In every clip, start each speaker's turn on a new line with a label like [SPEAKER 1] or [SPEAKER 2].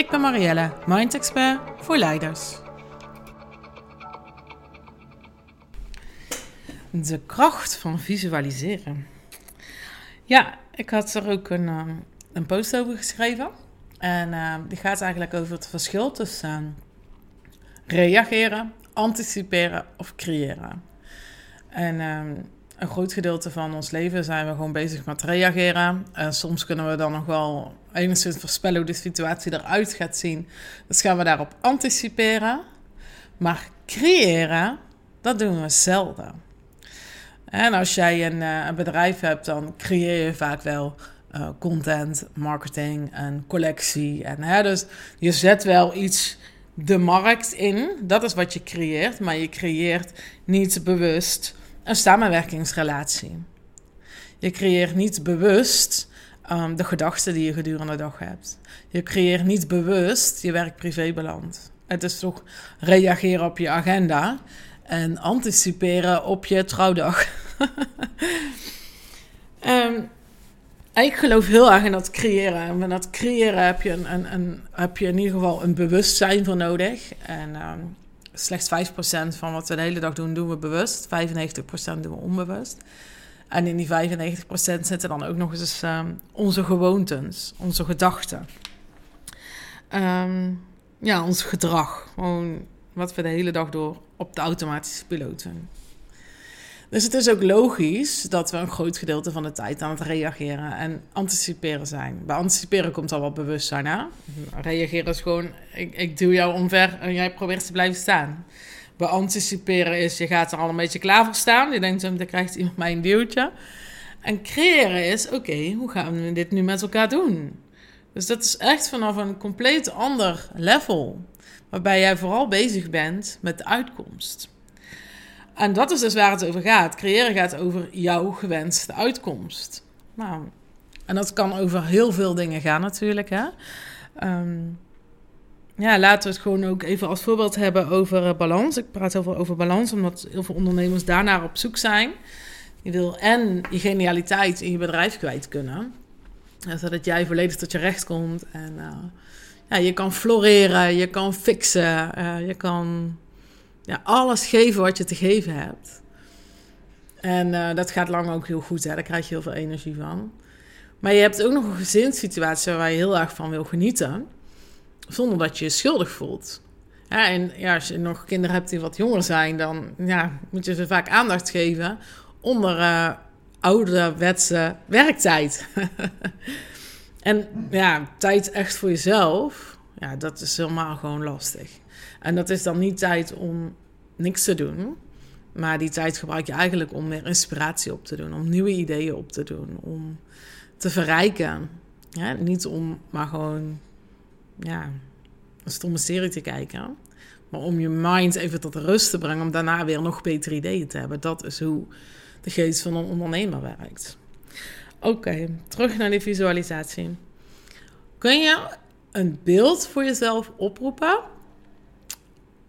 [SPEAKER 1] Ik ben Marielle, Mind Expert voor leiders. De kracht van visualiseren. Ja, ik had er ook een, uh, een post over geschreven. En uh, die gaat eigenlijk over het verschil tussen reageren, anticiperen of creëren. En een groot gedeelte van ons leven zijn we gewoon bezig met reageren. En soms kunnen we dan nog wel enigszins voorspellen hoe de situatie eruit gaat zien. Dus gaan we daarop anticiperen. Maar creëren, dat doen we zelden. En als jij een, uh, een bedrijf hebt, dan creëer je vaak wel uh, content, marketing en collectie. En, hè, dus je zet wel iets de markt in. Dat is wat je creëert. Maar je creëert niet bewust een samenwerkingsrelatie. Je creëert niet bewust um, de gedachten die je gedurende de dag hebt. Je creëert niet bewust je werk-privé-balans. Het is toch reageren op je agenda en anticiperen op je trouwdag. um, ik geloof heel erg in dat creëren. En met dat creëren heb je, een, een, een, heb je in ieder geval een bewustzijn voor nodig. En um, slechts 5% van wat we de hele dag doen, doen we bewust. 95% doen we onbewust. En in die 95% zitten dan ook nog eens um, onze gewoontes, onze gedachten. Um, ja, ons gedrag. Gewoon wat we de hele dag door op de automatische piloot doen. Dus het is ook logisch dat we een groot gedeelte van de tijd aan het reageren en anticiperen zijn. Bij anticiperen komt al wat bewustzijn aan. Reageren is gewoon, ik, ik duw jou omver en jij probeert te blijven staan. Bij anticiperen is, je gaat er al een beetje klaar voor staan. Je denkt, dan krijgt iemand mij een duwtje. En creëren is, oké, hoe gaan we dit nu met elkaar doen? Dus dat is echt vanaf een compleet ander level. Waarbij jij vooral bezig bent met de uitkomst. En dat is dus waar het over gaat. Creëren gaat over jouw gewenste uitkomst. Nou, en dat kan over heel veel dingen gaan natuurlijk. Hè? Um, ja, laten we het gewoon ook even als voorbeeld hebben over uh, balans. Ik praat heel veel over balans, omdat heel veel ondernemers daarnaar op zoek zijn. Je wil en je genialiteit in je bedrijf kwijt kunnen. Zodat jij volledig tot je recht komt. En uh, ja, je kan floreren, je kan fixen, uh, je kan ja, alles geven wat je te geven hebt. En uh, dat gaat lang ook heel goed, hè? daar krijg je heel veel energie van. Maar je hebt ook nog een gezinssituatie waar je heel erg van wil genieten, zonder dat je je schuldig voelt. En ja, als je nog kinderen hebt die wat jonger zijn, dan ja, moet je ze vaak aandacht geven onder uh, ouderwetse werktijd. en ja, tijd echt voor jezelf, ja, dat is helemaal gewoon lastig. En dat is dan niet tijd om niks te doen. Maar die tijd gebruik je eigenlijk om meer inspiratie op te doen, om nieuwe ideeën op te doen, om te verrijken. Ja, niet om maar gewoon ja, een stomme serie te kijken, maar om je mind even tot rust te brengen, om daarna weer nog betere ideeën te hebben. Dat is hoe de geest van een ondernemer werkt. Oké, terug naar die visualisatie. Kun je een beeld voor jezelf oproepen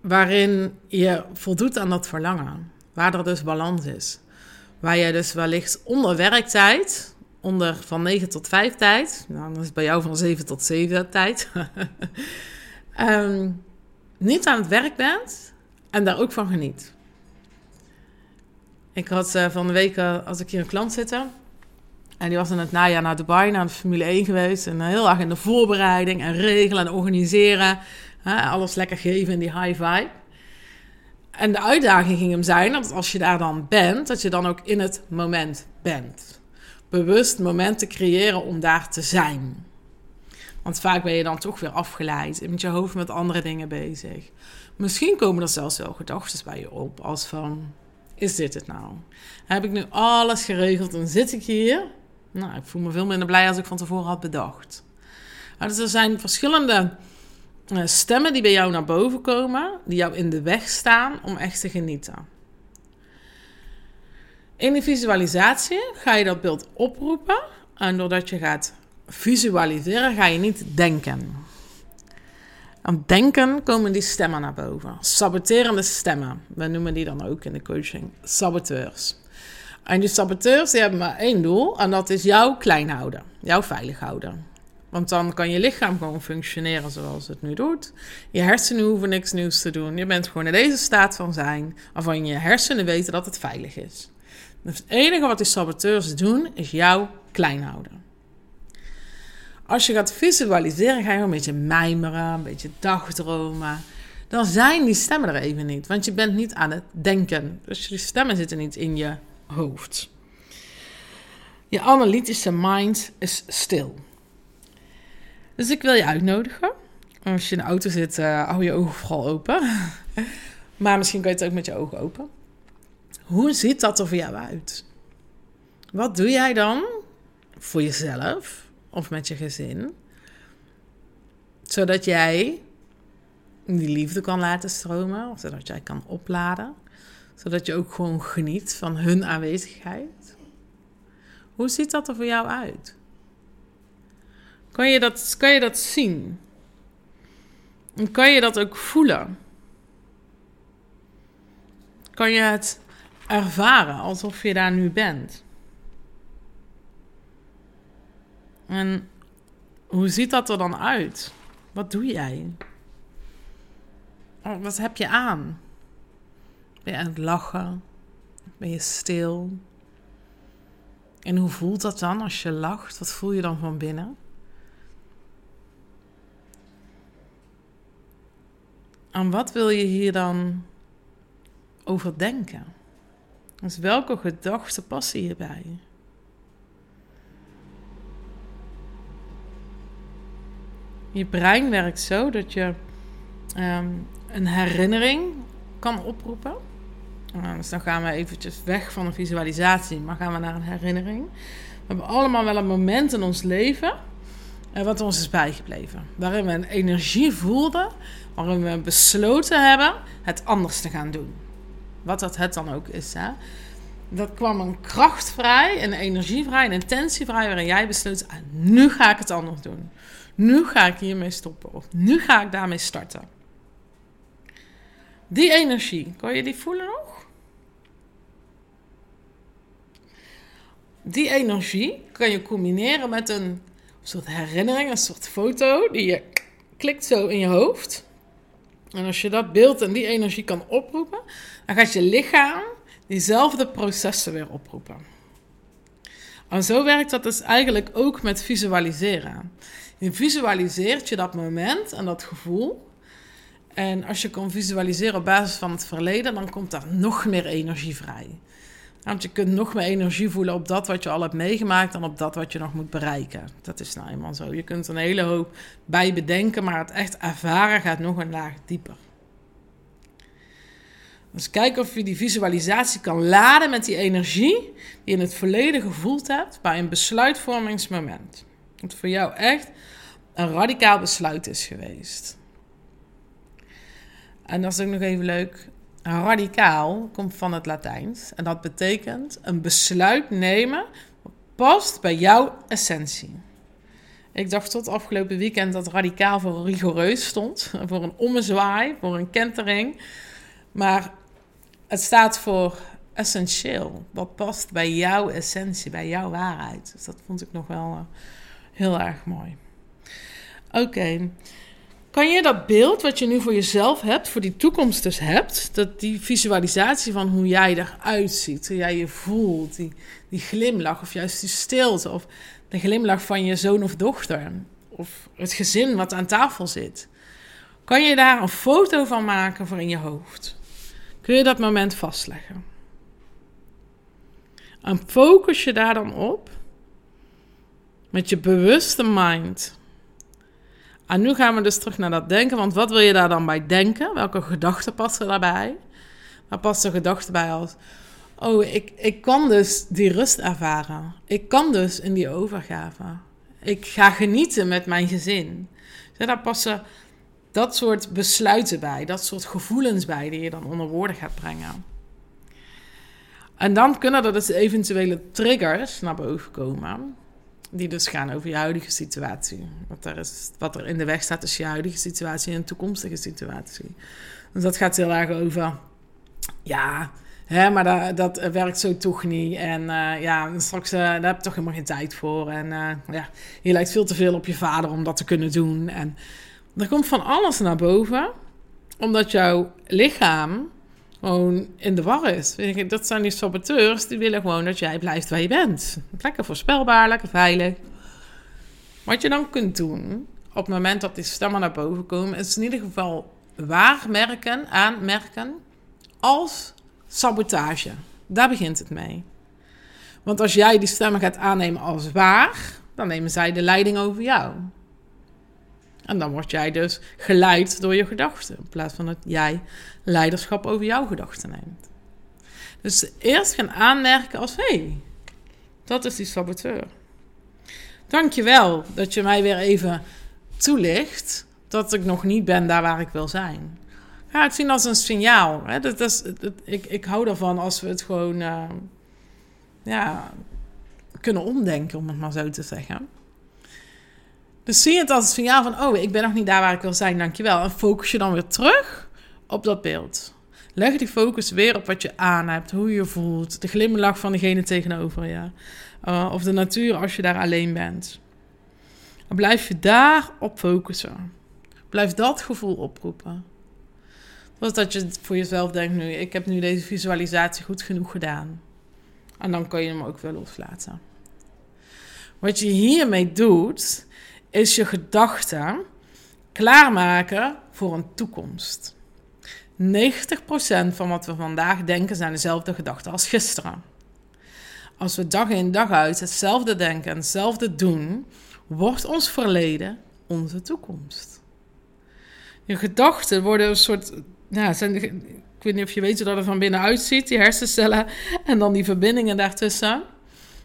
[SPEAKER 1] waarin je voldoet aan dat verlangen. Waar er dus balans is. Waar je dus wellicht onder werktijd, onder van 9 tot 5 tijd, nou, dan is bij jou van 7 tot 7 tijd, um, niet aan het werk bent en daar ook van geniet. Ik had uh, van de week, uh, als ik hier een klant zitten, en die was in het najaar naar Dubai, naar de Formule 1 geweest. En heel erg in de voorbereiding en regelen en organiseren. Hè, alles lekker geven in die high vibe. En de uitdaging ging hem zijn dat als je daar dan bent, dat je dan ook in het moment bent. Bewust momenten creëren om daar te zijn. Want vaak ben je dan toch weer afgeleid en met je hoofd met andere dingen bezig. Misschien komen er zelfs wel gedachten bij je op als van, is dit het nou? Heb ik nu alles geregeld en zit ik hier? Nou, ik voel me veel minder blij als ik van tevoren had bedacht. dus er zijn verschillende stemmen die bij jou naar boven komen, die jou in de weg staan om echt te genieten. In de visualisatie ga je dat beeld oproepen en doordat je gaat visualiseren, ga je niet denken. Aan denken komen die stemmen naar boven. Saboterende stemmen. We noemen die dan ook in de coaching saboteurs. En die saboteurs hebben maar één doel en dat is jou klein houden. Jou veilig houden. Want dan kan je lichaam gewoon functioneren zoals het nu doet. Je hersenen hoeven niks nieuws te doen. Je bent gewoon in deze staat van zijn waarvan je hersenen weten dat het veilig is. Dus het enige wat die saboteurs doen is jou klein houden. Als je gaat visualiseren, ga je een beetje mijmeren, een beetje dagdromen. Dan zijn die stemmen er even niet, want je bent niet aan het denken. Dus die stemmen zitten niet in je hoofd. Je analytische mind is stil. Dus ik wil je uitnodigen. Als je in de auto zit, uh, hou je ogen vooral open. maar misschien kan je het ook met je ogen open. Hoe ziet dat er voor jou uit? Wat doe jij dan voor jezelf of met je gezin? Zodat jij die liefde kan laten stromen, zodat jij kan opladen, zodat je ook gewoon geniet van hun aanwezigheid. Hoe ziet dat er voor jou uit? Kan je dat, kan je dat zien? En kan je dat ook voelen? Kan je het ervaren alsof je daar nu bent? En hoe ziet dat er dan uit? Wat doe jij? Oh, wat heb je aan? Ben je aan het lachen? Ben je stil? En hoe voelt dat dan als je lacht? Wat voel je dan van binnen? Aan wat wil je hier dan over denken? Dus welke gedachten passen hierbij? Je brein werkt zo dat je ehm, een herinnering kan oproepen. Uh, dus dan gaan we eventjes weg van een visualisatie, maar gaan we naar een herinnering. We hebben allemaal wel een moment in ons leven uh, wat ons is bijgebleven. Waarin we een energie voelden waarin we besloten hebben het anders te gaan doen. Wat dat het dan ook is. Hè? Dat kwam een kracht vrij, een energie vrij, een intentie vrij, waarin jij besloot: ah, nu ga ik het anders doen. Nu ga ik hiermee stoppen. Of nu ga ik daarmee starten. Die energie, kan je die voelen nog? Die energie kan je combineren met een soort herinnering, een soort foto die je klikt zo in je hoofd. En als je dat beeld en die energie kan oproepen, dan gaat je lichaam diezelfde processen weer oproepen. En zo werkt dat dus eigenlijk ook met visualiseren. Je visualiseert je dat moment en dat gevoel. En als je kan visualiseren op basis van het verleden, dan komt daar nog meer energie vrij. Want je kunt nog meer energie voelen op dat wat je al hebt meegemaakt dan op dat wat je nog moet bereiken. Dat is nou eenmaal zo. Je kunt een hele hoop bij bedenken, maar het echt ervaren gaat nog een laag dieper. Dus kijk of je die visualisatie kan laden met die energie die je in het verleden gevoeld hebt bij een besluitvormingsmoment. Dat voor jou echt een radicaal besluit is geweest. En dat is ook nog even leuk. Radicaal komt van het Latijns en dat betekent een besluit nemen wat past bij jouw essentie. Ik dacht tot afgelopen weekend dat radicaal voor rigoureus stond, voor een ommezwaai, voor een kentering. Maar het staat voor essentieel, wat past bij jouw essentie, bij jouw waarheid. Dus dat vond ik nog wel uh, heel erg mooi. Oké. Kan je dat beeld wat je nu voor jezelf hebt, voor die toekomst dus hebt, dat die visualisatie van hoe jij eruit ziet, hoe jij je voelt, die, die glimlach of juist die stilte of de glimlach van je zoon of dochter of het gezin wat aan tafel zit, kan je daar een foto van maken voor in je hoofd? Kun je dat moment vastleggen? En focus je daar dan op met je bewuste mind en nu gaan we dus terug naar dat denken. Want wat wil je daar dan bij denken? Welke gedachten passen daarbij? Waar past de gedachte bij als... Oh, ik, ik kan dus die rust ervaren. Ik kan dus in die overgave. Ik ga genieten met mijn gezin. Dus daar passen dat soort besluiten bij, dat soort gevoelens bij die je dan onder woorden gaat brengen. En dan kunnen er dus eventuele triggers naar boven komen. Die dus gaan over je huidige situatie. Wat er, is, wat er in de weg staat tussen je huidige situatie en een toekomstige situatie. Dus dat gaat heel erg over. Ja, hè, maar dat, dat werkt zo toch niet. En uh, ja, straks uh, daar heb je toch helemaal geen tijd voor. En uh, ja, je lijkt veel te veel op je vader om dat te kunnen doen. En er komt van alles naar boven. Omdat jouw lichaam gewoon in de war is. Dat zijn die saboteurs, die willen gewoon dat jij blijft waar je bent. Lekker voorspelbaar, lekker veilig. Wat je dan kunt doen, op het moment dat die stemmen naar boven komen, is in ieder geval waarmerken, aanmerken als sabotage. Daar begint het mee. Want als jij die stemmen gaat aannemen als waar, dan nemen zij de leiding over jou. En dan word jij dus geleid door je gedachten. In plaats van dat jij leiderschap over jouw gedachten neemt. Dus eerst gaan aanmerken als: hé, hey, dat is die saboteur. Dankjewel dat je mij weer even toelicht dat ik nog niet ben daar waar ik wil zijn. Ga het zien als een signaal. Hè? Dat, is, ik, ik hou ervan als we het gewoon uh, ja, kunnen omdenken, om het maar zo te zeggen. Dus zie het als een signaal van, oh, ik ben nog niet daar waar ik wil zijn, dankjewel. En focus je dan weer terug op dat beeld. Leg die focus weer op wat je aan hebt, hoe je voelt, de glimlach van degene tegenover je. Uh, of de natuur als je daar alleen bent. Blijf je daarop focussen. Blijf dat gevoel oproepen. Was dat je voor jezelf denkt nu, ik heb nu deze visualisatie goed genoeg gedaan. En dan kan je hem ook wel loslaten. Wat je hiermee doet, is je gedachten klaarmaken voor een toekomst. 90% van wat we vandaag denken zijn dezelfde gedachten als gisteren. Als we dag in dag uit hetzelfde denken en hetzelfde doen, wordt ons verleden onze toekomst. Je gedachten worden een soort. Ja, zijn, ik weet niet of je weet hoe dat er van binnenuit ziet, die hersencellen en dan die verbindingen daartussen.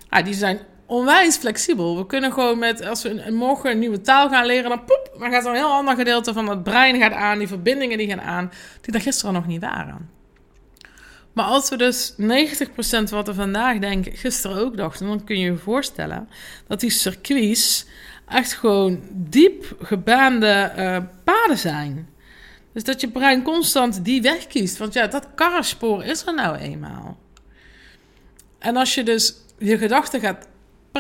[SPEAKER 1] Ah, die zijn onwijs flexibel. We kunnen gewoon met, als we morgen een nieuwe taal gaan leren, dan poep, dan gaat een heel ander gedeelte van het brein gaat aan, die verbindingen die gaan aan, die er gisteren nog niet waren. Maar als we dus 90% wat we vandaag denken, gisteren ook dachten, dan kun je je voorstellen dat die circuits echt gewoon diep gebaande uh, paden zijn. Dus dat je brein constant die weg kiest. Want ja, dat karrenspoor is er nou eenmaal. En als je dus je gedachten gaat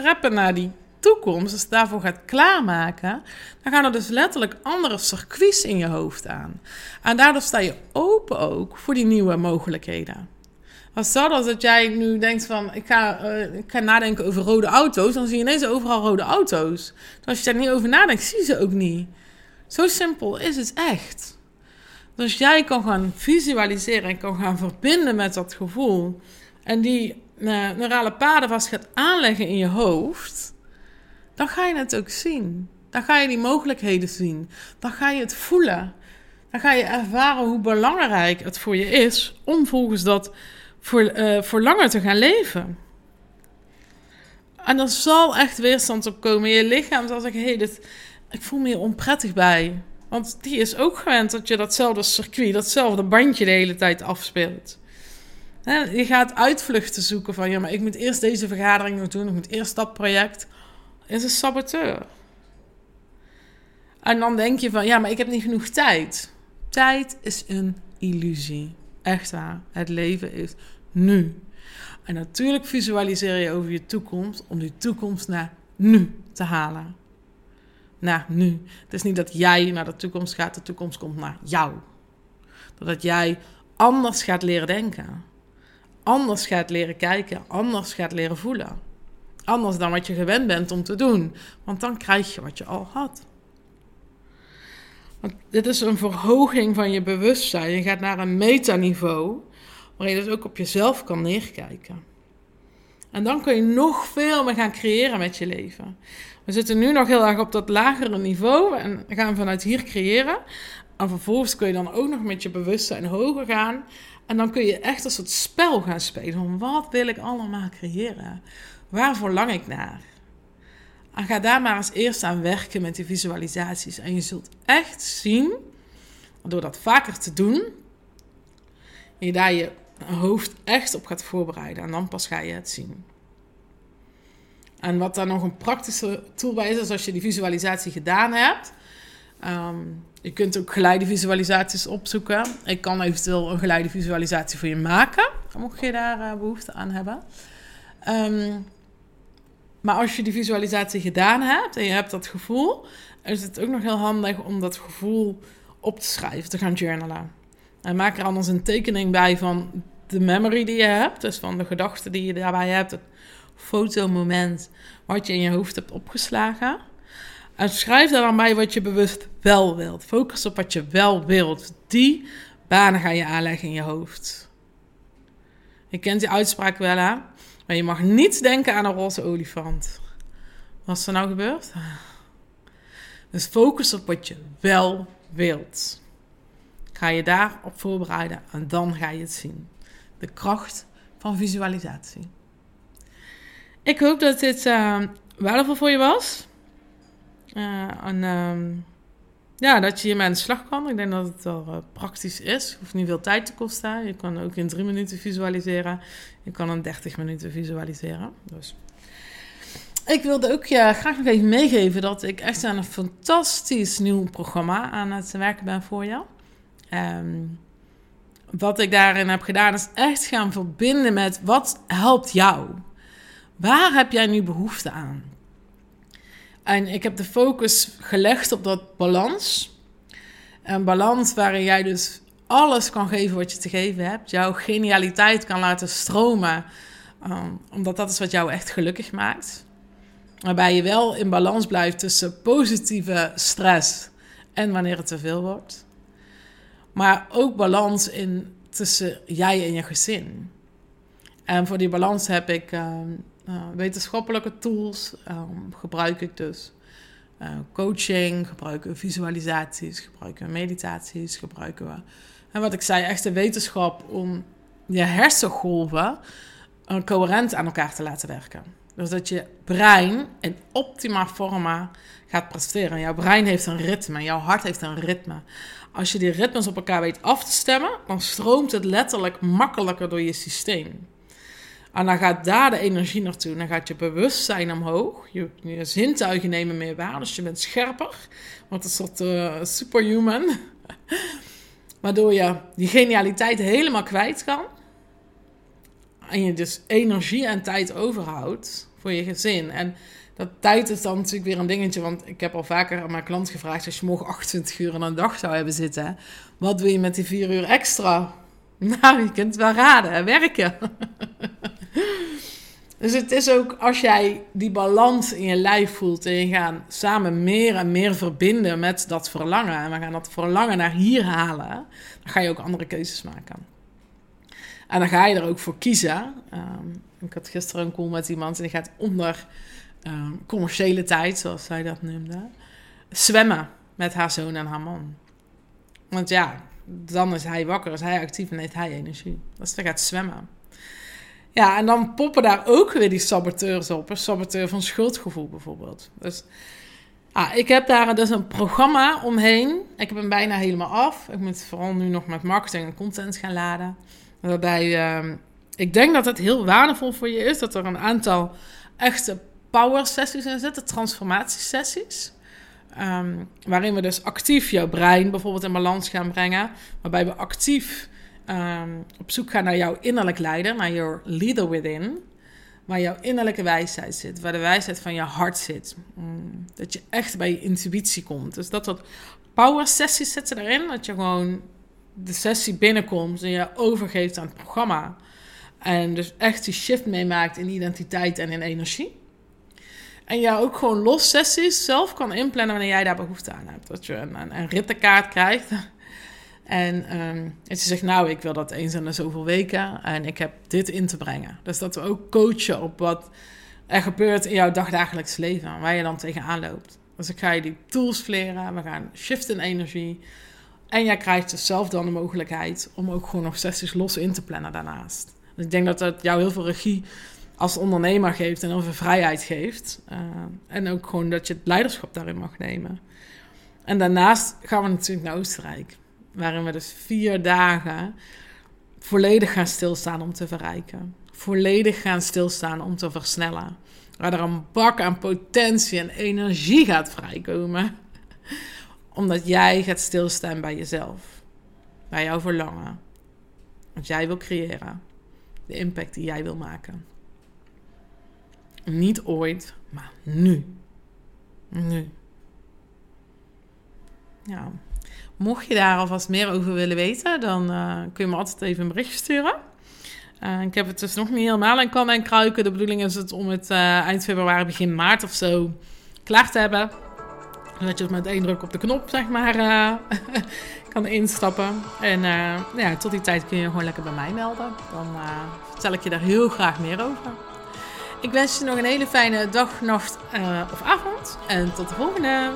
[SPEAKER 1] preppen naar die toekomst, dus daarvoor gaat klaarmaken, dan gaan er dus letterlijk andere circuits in je hoofd aan. En daardoor sta je open ook voor die nieuwe mogelijkheden. Als dat als dat jij nu denkt van, ik ga, uh, ik ga nadenken over rode auto's, dan zie je ineens overal rode auto's. Dus als je daar niet over nadenkt, zie je ze ook niet. Zo simpel is het echt. Dus jij kan gaan visualiseren en kan gaan verbinden met dat gevoel. En die uh, neurale paden vast gaat aanleggen in je hoofd, dan ga je het ook zien. Dan ga je die mogelijkheden zien. Dan ga je het voelen. Dan ga je ervaren hoe belangrijk het voor je is om volgens dat voor, uh, voor langer te gaan leven. En er zal echt weerstand op komen. Je lichaam zal zeggen: hé, hey, dit, ik voel me hier onprettig bij. Want die is ook gewend dat je datzelfde circuit, datzelfde bandje de hele tijd afspeelt. Je gaat uitvluchten zoeken van ja, maar ik moet eerst deze vergadering nog doen, ik moet eerst dat project. Is een saboteur. En dan denk je van ja, maar ik heb niet genoeg tijd. Tijd is een illusie. Echt waar. Het leven is nu. En natuurlijk visualiseer je over je toekomst om die toekomst naar nu te halen. Naar nu. Het is niet dat jij naar de toekomst gaat, de toekomst komt naar jou. Dat jij anders gaat leren denken anders gaat leren kijken, anders gaat leren voelen. Anders dan wat je gewend bent om te doen, want dan krijg je wat je al had. Want dit is een verhoging van je bewustzijn. Je gaat naar een metaniveau, waar je dus ook op jezelf kan neerkijken. En dan kun je nog veel meer gaan creëren met je leven. We zitten nu nog heel erg op dat lagere niveau en gaan vanuit hier creëren. En vervolgens kun je dan ook nog met je bewustzijn hoger gaan. En dan kun je echt een soort spel gaan spelen. Van wat wil ik allemaal creëren? Waar verlang ik naar? En ga daar maar eens eerst aan werken met die visualisaties. En je zult echt zien door dat vaker te doen, je daar je hoofd echt op gaat voorbereiden. En dan pas ga je het zien. En wat daar nog een praktische tool bij is, is als je die visualisatie gedaan hebt. Ehm, je kunt ook geleide visualisaties opzoeken. Ik kan eventueel een geleide visualisatie voor je maken, mocht je daar uh, behoefte aan hebben. Um, maar als je die visualisatie gedaan hebt en je hebt dat gevoel, is het ook nog heel handig om dat gevoel op te schrijven, te gaan journalen. En maak er anders een tekening bij van de memory die je hebt, dus van de gedachten die je daarbij hebt, het fotomoment wat je in je hoofd hebt opgeslagen. En schrijf dan bij wat je bewust wel wilt. Focus op wat je wel wilt. Die banen ga je aanleggen in je hoofd. Je kent die uitspraak wel, hè? Maar je mag niet denken aan een roze olifant. Wat is er nou gebeurd? Dus focus op wat je wel wilt. Ga je daarop voorbereiden en dan ga je het zien. De kracht van visualisatie. Ik hoop dat dit uh, waardevol voor je was. Uh, en uh, ja, dat je hiermee aan de slag kan. Ik denk dat het wel uh, praktisch is. Het hoeft niet veel tijd te kosten. Je kan ook in drie minuten visualiseren. Je kan in 30 minuten visualiseren. Dus. Ik wilde ook je graag nog even meegeven dat ik echt aan een fantastisch nieuw programma aan het werken ben voor jou. Um, wat ik daarin heb gedaan is echt gaan verbinden met wat helpt jou. Waar heb jij nu behoefte aan? En ik heb de focus gelegd op dat balans. Een balans waarin jij dus alles kan geven wat je te geven hebt. Jouw genialiteit kan laten stromen. Um, omdat dat is wat jou echt gelukkig maakt. Waarbij je wel in balans blijft tussen positieve stress en wanneer het te veel wordt. Maar ook balans in tussen jij en je gezin. En voor die balans heb ik um, uh, wetenschappelijke tools, um, gebruik ik dus. Uh, coaching, gebruiken visualisaties, gebruiken we meditaties, gebruiken we. En wat ik zei, echt de wetenschap om je hersengolven uh, coherent aan elkaar te laten werken. Dus dat je brein in optima forma gaat presteren. Jouw brein heeft een ritme, jouw hart heeft een ritme. Als je die ritmes op elkaar weet af te stemmen, dan stroomt het letterlijk makkelijker door je systeem. En dan gaat daar de energie naartoe. Dan gaat je bewustzijn omhoog. Je, je zintuigen nemen meer waar. Dus je bent scherper. Want een soort uh, superhuman. Waardoor je die genialiteit helemaal kwijt kan. En je dus energie en tijd overhoudt voor je gezin. En dat tijd is dan natuurlijk weer een dingetje. Want ik heb al vaker aan mijn klant gevraagd: als je morgen 28 uur in een dag zou hebben zitten, wat doe je met die 4 uur extra? Nou, je kunt het wel raden, werken. dus het is ook als jij die balans in je lijf voelt en je gaat samen meer en meer verbinden met dat verlangen. En we gaan dat verlangen naar hier halen, dan ga je ook andere keuzes maken. En dan ga je er ook voor kiezen. Um, ik had gisteren een call met iemand en die gaat onder um, commerciële tijd, zoals zij dat noemde, zwemmen met haar zoon en haar man. Want ja, dan is hij wakker, is hij actief en heeft hij energie. Dus hij gaat zwemmen. Ja, en dan poppen daar ook weer die saboteurs op. Een saboteur van schuldgevoel bijvoorbeeld. Dus ah, ik heb daar dus een programma omheen. Ik heb hem bijna helemaal af. Ik moet vooral nu nog met marketing en content gaan laden. Waarbij uh, ik denk dat het heel waardevol voor je is dat er een aantal echte power sessies in zitten, transformatiesessies. Um, waarin we dus actief jouw brein bijvoorbeeld in balans gaan brengen. Waarbij we actief um, op zoek gaan naar jouw innerlijk leider, naar jouw leader within. Waar jouw innerlijke wijsheid zit, waar de wijsheid van je hart zit. Mm, dat je echt bij je intuïtie komt. Dus dat soort power sessies zitten erin. Dat je gewoon de sessie binnenkomt en je overgeeft aan het programma. En dus echt die shift meemaakt in identiteit en in energie. En ja, ook gewoon los sessies zelf kan inplannen wanneer jij daar behoefte aan hebt. Dat je een, een, een rittenkaart krijgt. En um, je zegt, nou, ik wil dat eens in de zoveel weken. En ik heb dit in te brengen. Dus dat we ook coachen op wat er gebeurt in jouw dagdagelijks leven. Waar je dan tegenaan loopt. Dus ik ga je die tools leren. We gaan shiften in energie. En jij krijgt dus zelf dan de mogelijkheid om ook gewoon nog sessies los in te plannen daarnaast. Dus ik denk dat dat jou heel veel regie als ondernemer geeft en over vrijheid geeft. Uh, en ook gewoon dat je het leiderschap daarin mag nemen. En daarnaast gaan we natuurlijk naar Oostenrijk. Waarin we dus vier dagen volledig gaan stilstaan om te verrijken. Volledig gaan stilstaan om te versnellen. Waar er een bak aan potentie en energie gaat vrijkomen. Omdat jij gaat stilstaan bij jezelf. Bij jouw verlangen. Wat jij wil creëren. De impact die jij wil maken. Niet ooit, maar nu. Nu. Ja. Mocht je daar alvast meer over willen weten, dan uh, kun je me altijd even een berichtje sturen. Uh, ik heb het dus nog niet helemaal in kan en kruiken. De bedoeling is het om het uh, eind februari, begin maart of zo klaar te hebben. Zodat je het met één druk op de knop, zeg maar, kan instappen. En ja, tot die tijd kun je gewoon lekker bij mij melden. Dan vertel ik je daar heel graag meer over. Ik wens je nog een hele fijne dag, nacht of avond. En tot de volgende!